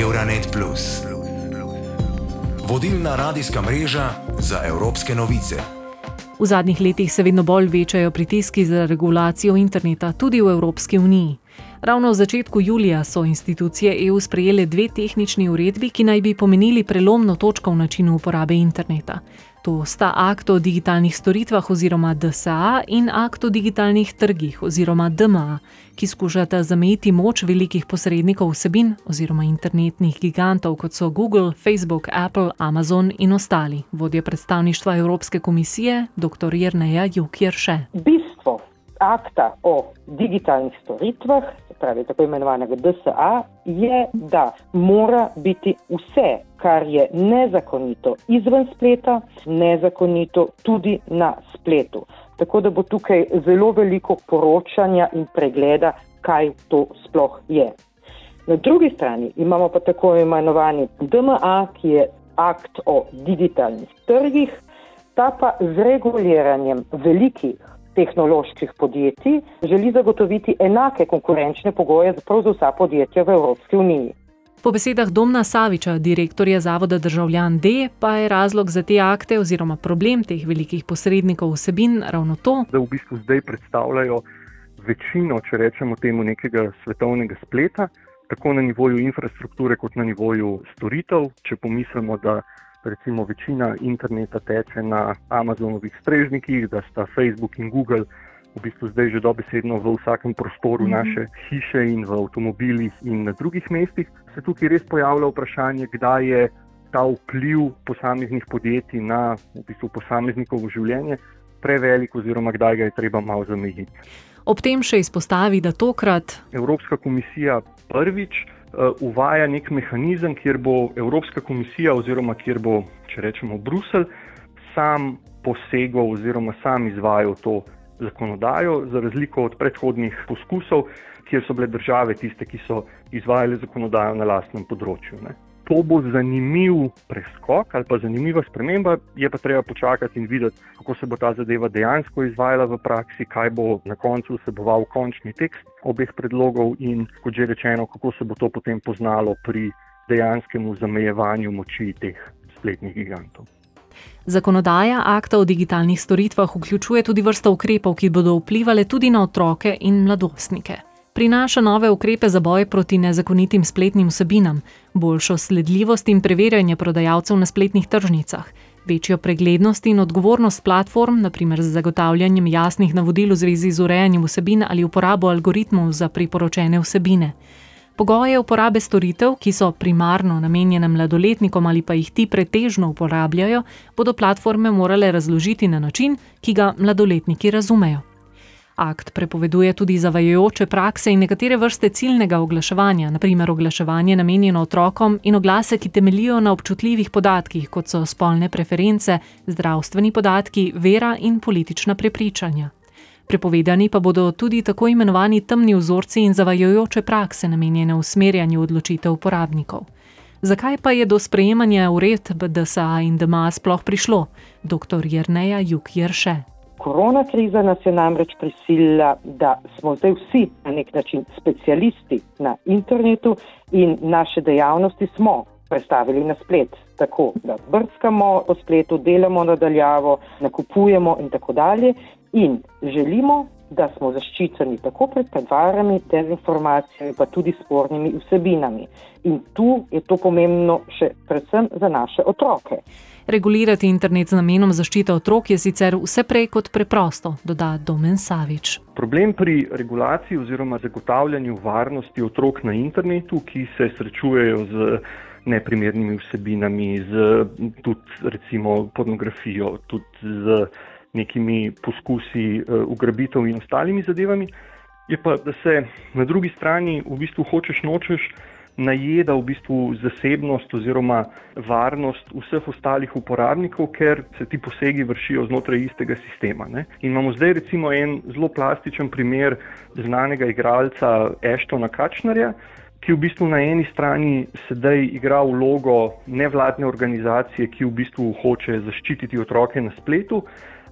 Euronet Plus. Vodilna radijska mreža za evropske novice. V zadnjih letih se vedno bolj večajo pritiski za regulacijo interneta tudi v Evropski uniji. Ravno v začetku julija so institucije EU sprejele dve tehnični uredbi, ki naj bi pomenili prelomno točko v načinu uporabe interneta. To sta akt o digitalnih storitvah oziroma DSA in akt o digitalnih trgih oziroma DMA, ki skušata zamejiti moč velikih posrednikov vsebin oziroma internetnih gigantov, kot so Google, Facebook, Apple, Amazon in ostali. Vodja predstavništva Evropske komisije, dr. Jrneja Jukjerše. Bistvo akta o digitalnih storitvah, pravi tako imenovanega DSA, je, da mora biti vse, kar je nezakonito izven spleta, nezakonito tudi na spletu. Tako da bo tukaj zelo veliko poročanja in pregleda, kaj to sploh je. Na drugi strani imamo pa tako imenovani DMA, ki je akt o digitalnih trgih, ta pa z reguliranjem velikih tehnoloških podjetij želi zagotoviti enake konkurenčne pogoje za vsa podjetja v Evropski uniji. Po besedah Domna Saviča, direktorja Zavoda Državljan D, pa je razlog za te akte oziroma problem teh velikih posrednikov vsebin ravno to, da v bistvu zdaj predstavljajo večino, če rečemo temu, nekega svetovnega spleta, tako na nivoju infrastrukture, kot na nivoju storitev. Če pomislimo, da recimo večina interneta teče na Amazonovih strežnikih, da sta Facebook in Google v bistvu zdaj že dobesedno v vsakem prostoru mhm. naše hiše in v avtomobilih in na drugih mestih, se tukaj res pojavlja vprašanje, kdaj je ta vpliv posameznih podjetij na v bistvu posameznikovo življenje prevelik oziroma kdaj ga je treba malo zamejiti. Ob tem še izpostavi, da tokrat Evropska komisija prvič uvaja nek mehanizem, kjer bo Evropska komisija oziroma kjer bo, če rečemo, Bruselj sam posegal oziroma sam izvajal to zakonodajo, za razliko od predhodnih poskusov, kjer so bile države tiste, ki so izvajale zakonodajo na lastnem področju. Ne to bo zanimiv preskok ali pa zanimiva sprememba, je pa treba počakati in videti, kako se bo ta zadeva dejansko izvajala v praksi, kaj bo na koncu vseboval končni tekst obeh predlogov in, kot že rečeno, kako se bo to potem poznalo pri dejanskemu zamejevanju moči teh spletnih gigantov. Zakonodaja akta o digitalnih storitvah vključuje tudi vrsto ukrepov, ki bodo vplivali tudi na otroke in mladostnike prinaša nove ukrepe za boj proti nezakonitim spletnim vsebinam, boljšo sledljivost in preverjanje prodajalcev na spletnih tržnicah, večjo preglednost in odgovornost platform, naprimer z zagotavljanjem jasnih navodil v zvezi z urejanjem vsebin ali uporabo algoritmov za priporočene vsebine. Pogoje uporabe storitev, ki so primarno namenjene mladoletnikom ali pa jih ti pretežno uporabljajo, bodo platforme morale razložiti na način, ki ga mladoletniki razumejo. Akt prepoveduje tudi zavajajoče prakse in nekatere vrste ciljnega oglaševanja, naprimer oglaševanje namenjeno otrokom in oglase, ki temelijo na občutljivih podatkih, kot so spolne preference, zdravstveni podatki, vera in politična prepričanja. Prepovedani pa bodo tudi tako imenovani temni vzorci in zavajajoče prakse, namenjene usmerjanju odločitev uporabnikov. Zakaj pa je do sprejemanja uredb DSA in DMA sploh prišlo? Dr. Jrneja Juk Jrše. Korona kriza nas je namreč prisilila, da smo zdaj vsi na nek način specialisti na internetu in naše dejavnosti smo predstavili na splet. Tako da brskamo po spletu, delamo nadaljavo, nakupujemo in tako dalje. In želimo, da smo zaščiteni tako pred prevarami, dezinformacijami, pa tudi spornimi vsebinami. In tu je to pomembno še predvsem za naše otroke. Regulirati internet z namenom zaščite otrok je sicer vse prej kot preprosto, doda Domen Savič. Problem pri regulaciji oziroma zagotavljanju varnosti otrok na internetu, ki se srečujejo z neprimernimi vsebinami, z tudi recimo pornografijo, tudi z nekimi poskusi uh, ugrabitev in ostalimi zadevami, je pa, da se na drugi strani v bistvu hočeš nočeš najeda v bistvu zasebnost oziroma varnost vseh ostalih uporabnikov, ker se ti posegi vršijo znotraj istega sistema. Ne? In imamo zdaj recimo en zelo plastičen primer znanega igralca Ashtona Kačnarja, ki v bistvu na eni strani sedaj igra vlogo nevladne organizacije, ki v bistvu hoče zaščititi otroke na spletu,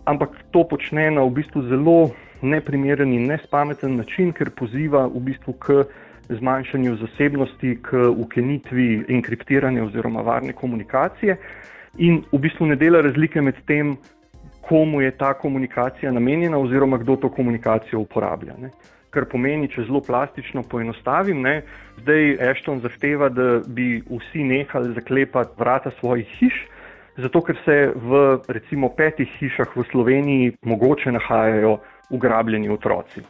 ampak to počne na v bistvu zelo neprimeren in nespameten način, ker poziva v bistvu k zmanjšanju zasebnosti, k ukenitvi enkriptirane oziroma varne komunikacije in v bistvu ne dela razlike med tem, komu je ta komunikacija namenjena oziroma kdo to komunikacijo uporablja. Ne. Kar pomeni, če zelo plastično poenostavim, ne, zdaj Ashton zahteva, da bi vsi nehali zaklepati vrata svojih hiš, zato ker se v recimo petih hišah v Sloveniji mogoče nahajajo ugrabljeni otroci.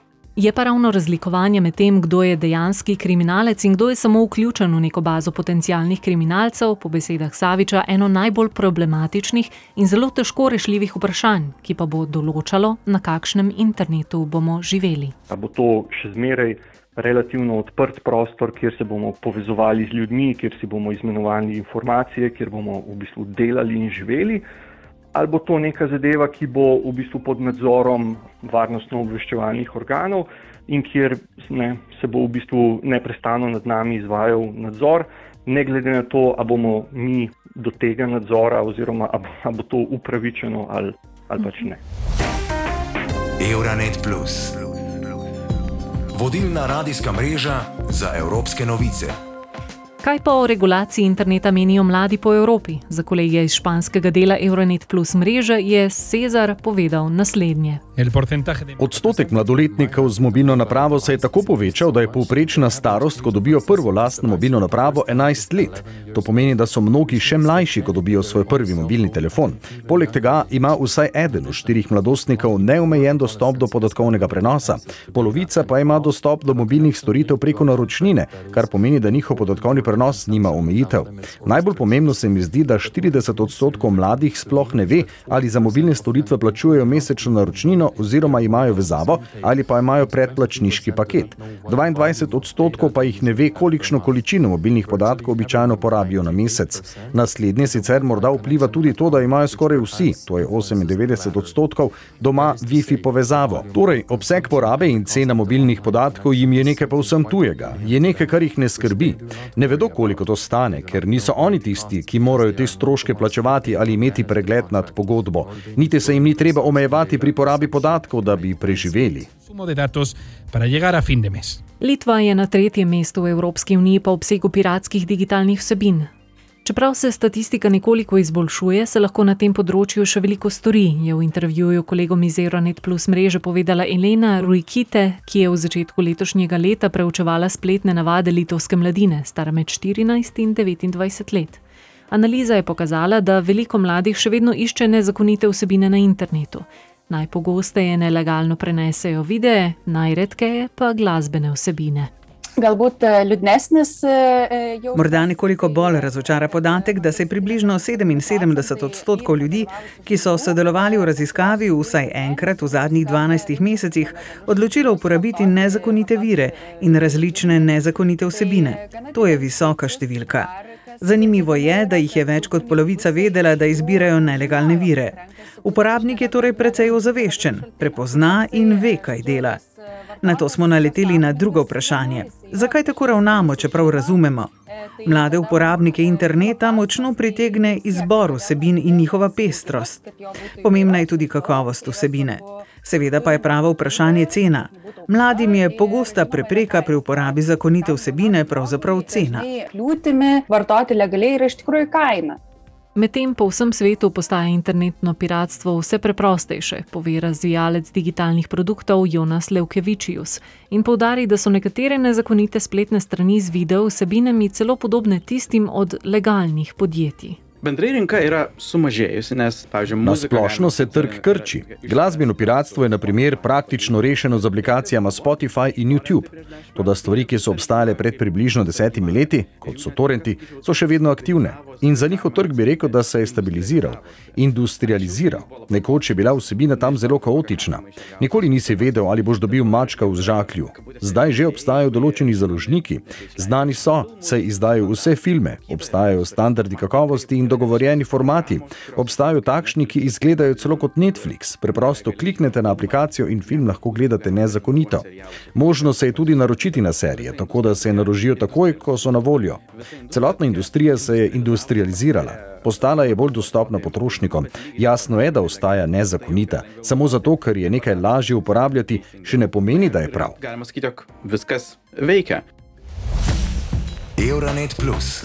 Je pa ravno razlikovanje med tem, kdo je dejanski kriminalec in kdo je samo vključen v neko bazo potencialnih kriminalcev, po besedah Saviča, eno najbolj problematičnih in zelo težko rešljivih vprašanj, ki pa bo določalo, na kakšnem internetu bomo živeli. A bo to še zmeraj relativno odprt prostor, kjer se bomo povezovali z ljudmi, kjer si bomo izmenjevali informacije, kjer bomo v bistvu delali in živeli ali bo to neka zadeva, ki bo v bistvu pod nadzorom varnostno-obveščevalnih organov in kjer ne, se bo v bistvu neprestano nad nami izvajal nadzor, ne glede na to, ali bomo mi do tega nadzora oziroma ali bo to upravičeno ali, ali pač ne. Euronet Plus. Vodilna radijska mreža za evropske novice. Kaj pa o regulaciji interneta menijo mladi po Evropi? Za kolege iz španskega dela Euronet Plus mreže je Cezar povedal naslednje. Odstotek mladoletnikov z mobilno napravo se je tako povečal, da je povprečna starost, ko dobijo prvo lastno mobilno napravo, 11 let. To pomeni, da so mnogi še mlajši, ko dobijo svoj prvi mobilni telefon. Poleg tega ima vsaj eden od štirih mladostnikov neomejen dostop do podatkovnega prenosa, polovica pa ima dostop do mobilnih storitev preko naročnine, kar pomeni, da njihov podatkovni prenos nima omejitev. Najbolj pomembno se mi zdi, da 40 odstotkov mladih sploh ne ve, ali za mobilne storitve plačujejo mesečno naročnino oziroma imajo vezavo ali pa imajo predplačniški paket. 22 odstotkov pa jih ne ve, kolikšno količino mobilnih podatkov običajno porabijo na mesec. Naslednje sicer morda vpliva tudi to, da imajo skoraj vsi, to je 98 odstotkov, doma Wi-Fi povezavo. Torej, obseg porabe in cena mobilnih podatkov jim je nekaj povsem tujega, je nekaj, kar jih ne skrbi. Ne vedo, koliko to stane, ker niso oni tisti, ki morajo te stroške plačevati ali imeti pregled nad pogodbo. Niti se jim ni treba omejevati pri porabi podatkov, da bi preživeli. Litva je na tretjem mestu v Evropski uniji po obsegu piratskih digitalnih vsebin. Čeprav se statistika nekoliko izboljšuje, se lahko na tem področju še veliko stori, je v intervjuju kolegom iz Euronet Plus mreže povedala Elena Rujkite, ki je v začetku letošnjega leta preučevala spletne navade litovske mladine, stare med 14 in 29 let. Analiza je pokazala, da veliko mladih še vedno išče nezakonite vsebine na internetu. Najpogosteje nelegalno prenesejo videe, najredkeje pa glasbene vsebine. Galbūt eh, liūdnesnis. Eh, eh, Morda nekoliko bolj razočara podatek, da se približno 77 odstotkov ljudi, ki so sodelovali v raziskavi vsaj enkrat v zadnjih 12 mesecih, odločilo uporabiti nezakonite vire in različne nezakonite vsebine. To je visoka številka. Zanimivo je, da jih je več kot polovica vedela, da izbirajo nelegalne vire. Uporabnik je torej precej ozaveščen, prepozna in ve, kaj dela. Na to smo naleteli na drugo vprašanje. Zakaj tako ravnamo, čeprav razumemo? Mlade uporabnike interneta močno pritegne izbor vsebin in njihova pestrost. Pomembna je tudi kakovost vsebine. Seveda pa je pravo vprašanje cena. Mladim je pogosta prepreka pri uporabi zakonite vsebine pravzaprav cena. Ljudje, vrtatelja, gledaj, reštikruj kajna. Medtem po vsem svetu postaja internetno piratstvo vse preprostejše, pove razvijalec digitalnih produktov Jonas Levkevičius in povdari, da so nekatere nezakonite spletne strani z video vsebinami celo podobne tistim od legalnih podjetij. Bendrai rinka yra sumažėjusi, nes, pavyzdžiui, muzika. Na splošno se trg krči. Glasbeno piratstvo je, na primer, praktično rešeno z aplikacijama Spotify in YouTube. Toda stvari, ki so obstajale pred približno desetimi leti, kot so torrenti, so še vedno aktivne. In za njihov trg bi rekel, da se je stabiliziral, industrializiral. Nekoč je bila vsebina tam zelo kaotična. Nikoli nisi vedel, ali boš dobil mačka v žaklju. Zdaj že obstajajo določeni založniki. Znani so, se izdajo vse filme, obstajajo standardi kakovosti in dogovorjeni formati. Obstajajo takšni, ki izgledajo celo kot Netflix. Preprosto kliknete na aplikacijo in film lahko gledate nezakonito. Možno se je tudi naročiti na serije, tako da se narožijo takoj, ko so na voljo. Celotna industrija se je industrializirala. Postala je bolj dostopna potrošnikom. Jasno je, da ostaja nezakonita. Samo zato, ker je nekaj lažje uporabljati, še ne pomeni, da je prav. Euronet Plus